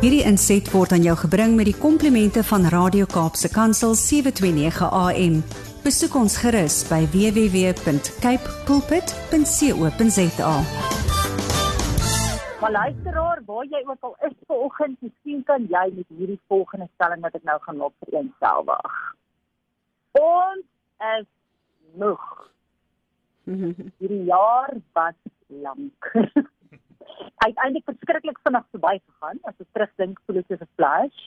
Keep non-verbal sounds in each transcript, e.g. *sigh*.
Hierdie inset word aan jou gebring met die komplimente van Radio Kaapse Kansel 729 AM. Besoek ons gerus by www.cape pulpit.co.za. Maar luisteraar, waar jy ook al is vanoggend, miskien kan jy met hierdie volgende stelling wat ek nou gaan maak vereensgewig. Ons is moeg. *laughs* Hierdie jaar was lank. Uiteindelik verskriklik vinnig verbygegaan. As ek terugdink, voel dit soos 'n flash.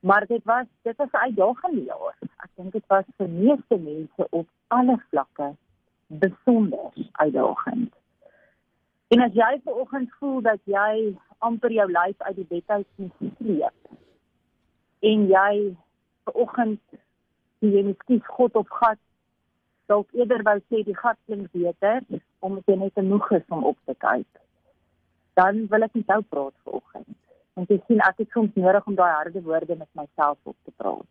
Maar dit was dit was 'n uitdagende jaar. Ek dink dit was vir meeste mense op alle vlakke besonder uitdagend. En as jy vanoggend voel dat jy amper jou lyf uit die bed uit moet sleep en jy vanoggend jy miskien God op gat dalk eerder wou sê die gat klink beter omdat jy net te moeg is om op te kyk dan wil ek met jou praat vanoggend. Want jy sien ek het soms nodig om daai harde woorde met myself op te praat.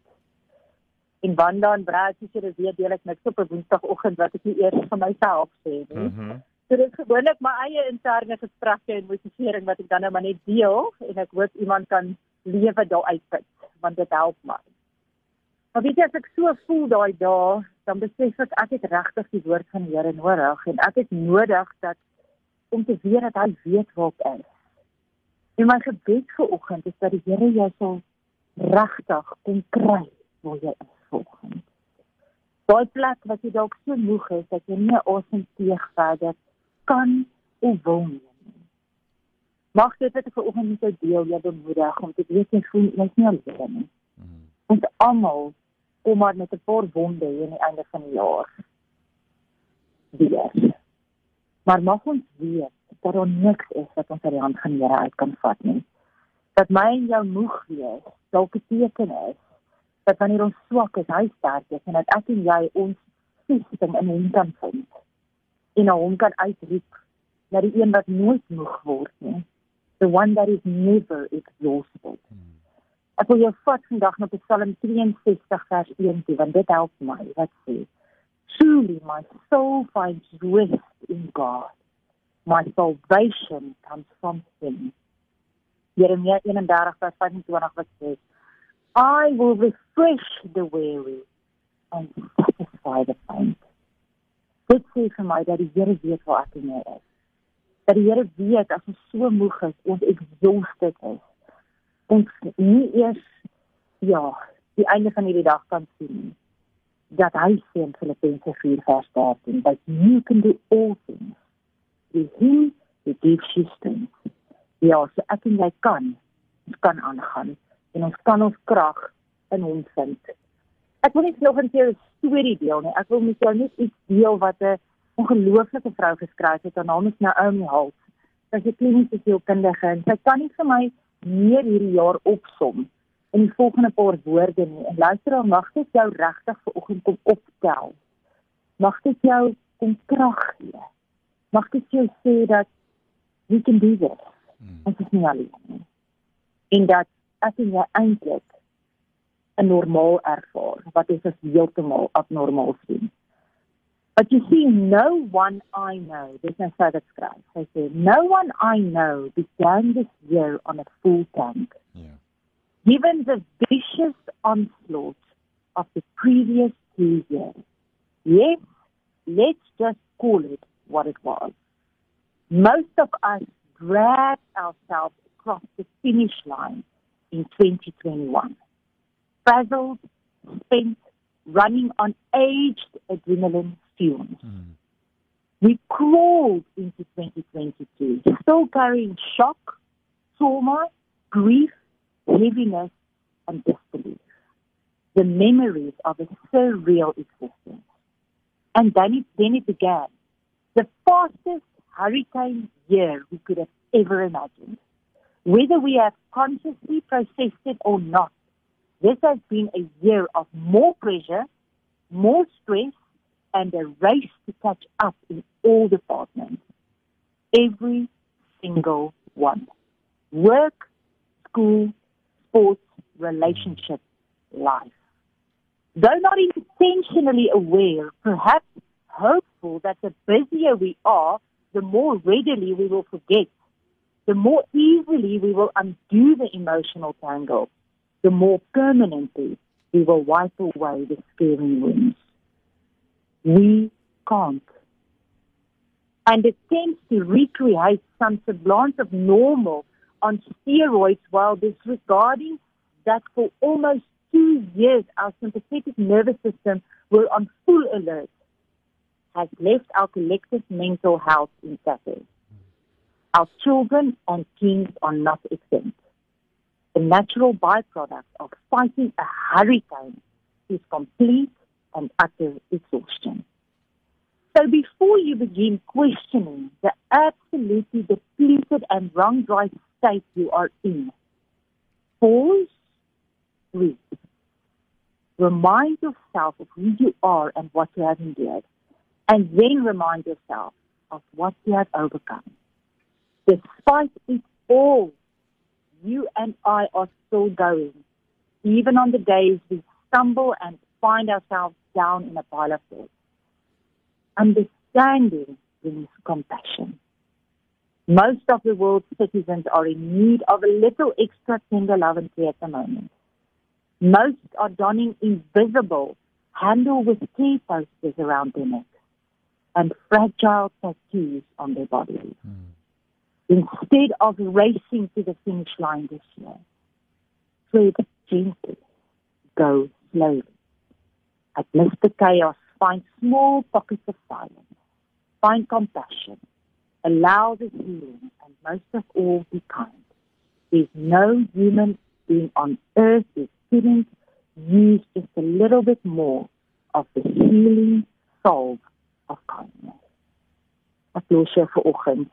En Wanda en Brad sê jy weet deel ek niks op 'n Woensdagoggend wat ek nie eers vir myself sê nie. Mm so dit is gewoonlik my eie interne gesprekke en motivering wat ek dan nou maar net deel en ek hoop iemand kan lewe daar uitput want dit help my. Maar weet jy as ek so voel daai dae, dan besef ek ek het regtig die woord van die Here nodig en ek het nodig dat om te weet dat hy weet waar ek is. En my gebed vir oggend is dat die Here jou sal regtig kom kry waar jy is vanoggend. Daai plek wat jy dalk so moeg is dat jy nie asem teeg verder kan of wil nie. Mag dit wat ek vir oggend met jou deel jou bemoedig om te weet jy voel jy is nie alleen nie. Mm. Ons almal kom maar met 'n paar wonde hier aan die einde van die jaar. Weer maar mag ons weet dat daar niks is wat ons uit die hand van Here uit kan vat nie. Dat my en jou moeg wees dalk 'n teken is dat wanneer ons swak is, hy sterk is en dat ek en jy ons vesting in hom kan vind en na hom kan uitroep na die een wat nooit moeg word nie. The one that is never exhausted. Hmm. Ek wil jou vat vandag na Psalm 63 vers 1 toe want dit help my. Wat sê? Truly, my soul finds rest in God. My salvation comes from Him. Jeremia 31 vers 25 wat sê, I will refresh the weary and satisfy the faint. Dit sê vir my dat die Here weet waar ek nou is. Dat die Here weet as ons so moeg is, ons exhausted is. Ons nie eers ja, die einde van hierdie dag kan sien nie dat hy sê in Filippense 4 vers 13 dat you can do all things through him who gives you strength. Ja, so ek en jy kan ons kan aangaan en ons kan ons krag in hom vind. Ek wil net nog 'n keer 'n storie deel nie. Ek wil met jou net iets deel wat 'n ongelooflike vrou geskryf het. Haar naam is Naomi Holt. Sy is 'n kliniese sielkundige en sy kan nie vir my meer hierdie jaar opsom in die volgende paar woorde nie. En luister dan mag dit jou regtig vir oggend kom opstel. Mag dit jou kom krag gee. Mag dit jou sê dat jy kan doen dit. Hmm. Ons is nie alleen nie. En dat as jy eintlik 'n normaal ervaar wat is as heeltemal abnormaal sien. But you see, no one I know, this is how that's described. I say, no one I know began this year on a full tank. Given the vicious onslaught of the previous two years. Yes, let's just call it what it was. Most of us dragged ourselves across the finish line in 2021. Frazzled, spent, running on aged adrenaline fumes. Mm. We crawled into 2022, still carrying shock, trauma, grief, heaviness and disbelief, the memories of a surreal existence. And then it, then it began, the fastest hurricane year we could have ever imagined. Whether we have consciously processed it or not, this has been a year of more pressure, more stress, and a race to catch up in all departments. Every single one. Work, school, sports, relationship, life. Though not intentionally aware, perhaps hopeful that the busier we are, the more readily we will forget. the more easily we will undo the emotional tangle, the more permanently we will wipe away the scaring wounds. We can't. And attempts to recreate some semblance of normal on steroids while disregarding that for almost two years our sympathetic nervous system were on full alert has left our collective mental health in tatters. Our children and teens are not exempt. The natural byproduct of fighting a hurricane is complete and utter exhaustion. So before you begin questioning the absolutely depleted and wrong dry state you are in, pause, breathe. Remind yourself of who you are and what you have endured, and then remind yourself of what you have overcome. Despite it all, you and I are still going, even on the days we stumble and find ourselves down in a pile of dirt. Understanding brings compassion. Most of the world's citizens are in need of a little extra tender love and care at the moment. Most are donning invisible, handle with key posters around their necks and fragile tattoos on their bodies. Mm. Instead of racing to the finish line this year, tread gently, go slowly. Amidst the chaos, find small pockets of silence, find compassion, allow the healing, and most of all, be kind. There's no human being on earth who couldn't use just a little bit more of the healing salve of kindness. Ek los jou vir oggend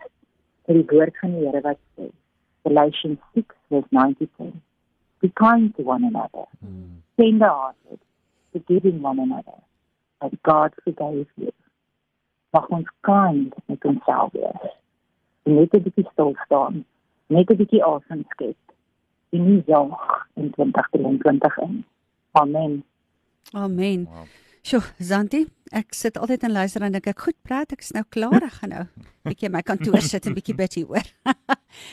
met die woord van die Here wat sê, Galatians 6 verse 92. Be kind to one another. Mm. Tender-hearted, forgiving one another, as God forgave you. Mag ons kind met onsself wees. Net 'n bietjie stil staan, net 'n bietjie asem skep. En nie jaag in 2023 in. Amen. Amen. Wow. Sjoe, Zanti, ek sit altyd en luister en dink ek, goed, praat ek is nou klaar, ek gaan nou bietjie my kantoor sit en bietjie bid hier oor.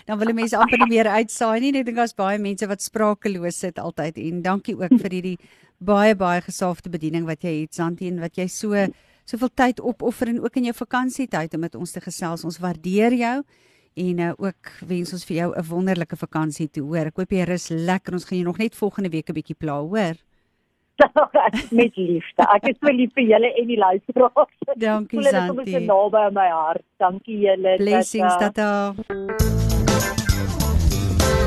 Dan wil die mense amper nie meer uitsaai nie. Ek dink daar's baie mense wat sprakeloos sit altyd en dankie ook vir hierdie baie baie gesaafde bediening wat jy het, Zanti, en wat jy so soveel tyd opoffer en ook in jou vakansietyd om met ons te gesels. Ons waardeer jou en uh, ook wens ons vir jou 'n wonderlike vakansie toe, hoor. Ek hoop jy rus lekker. Ons gaan jou nog net volgende week 'n bietjie pla, hoor *laughs* met liefde. Ek is so lief vir julle en die luisteraars. Dankie Santi. Dit is naby aan my hart. Dankie julle. Blessings tata.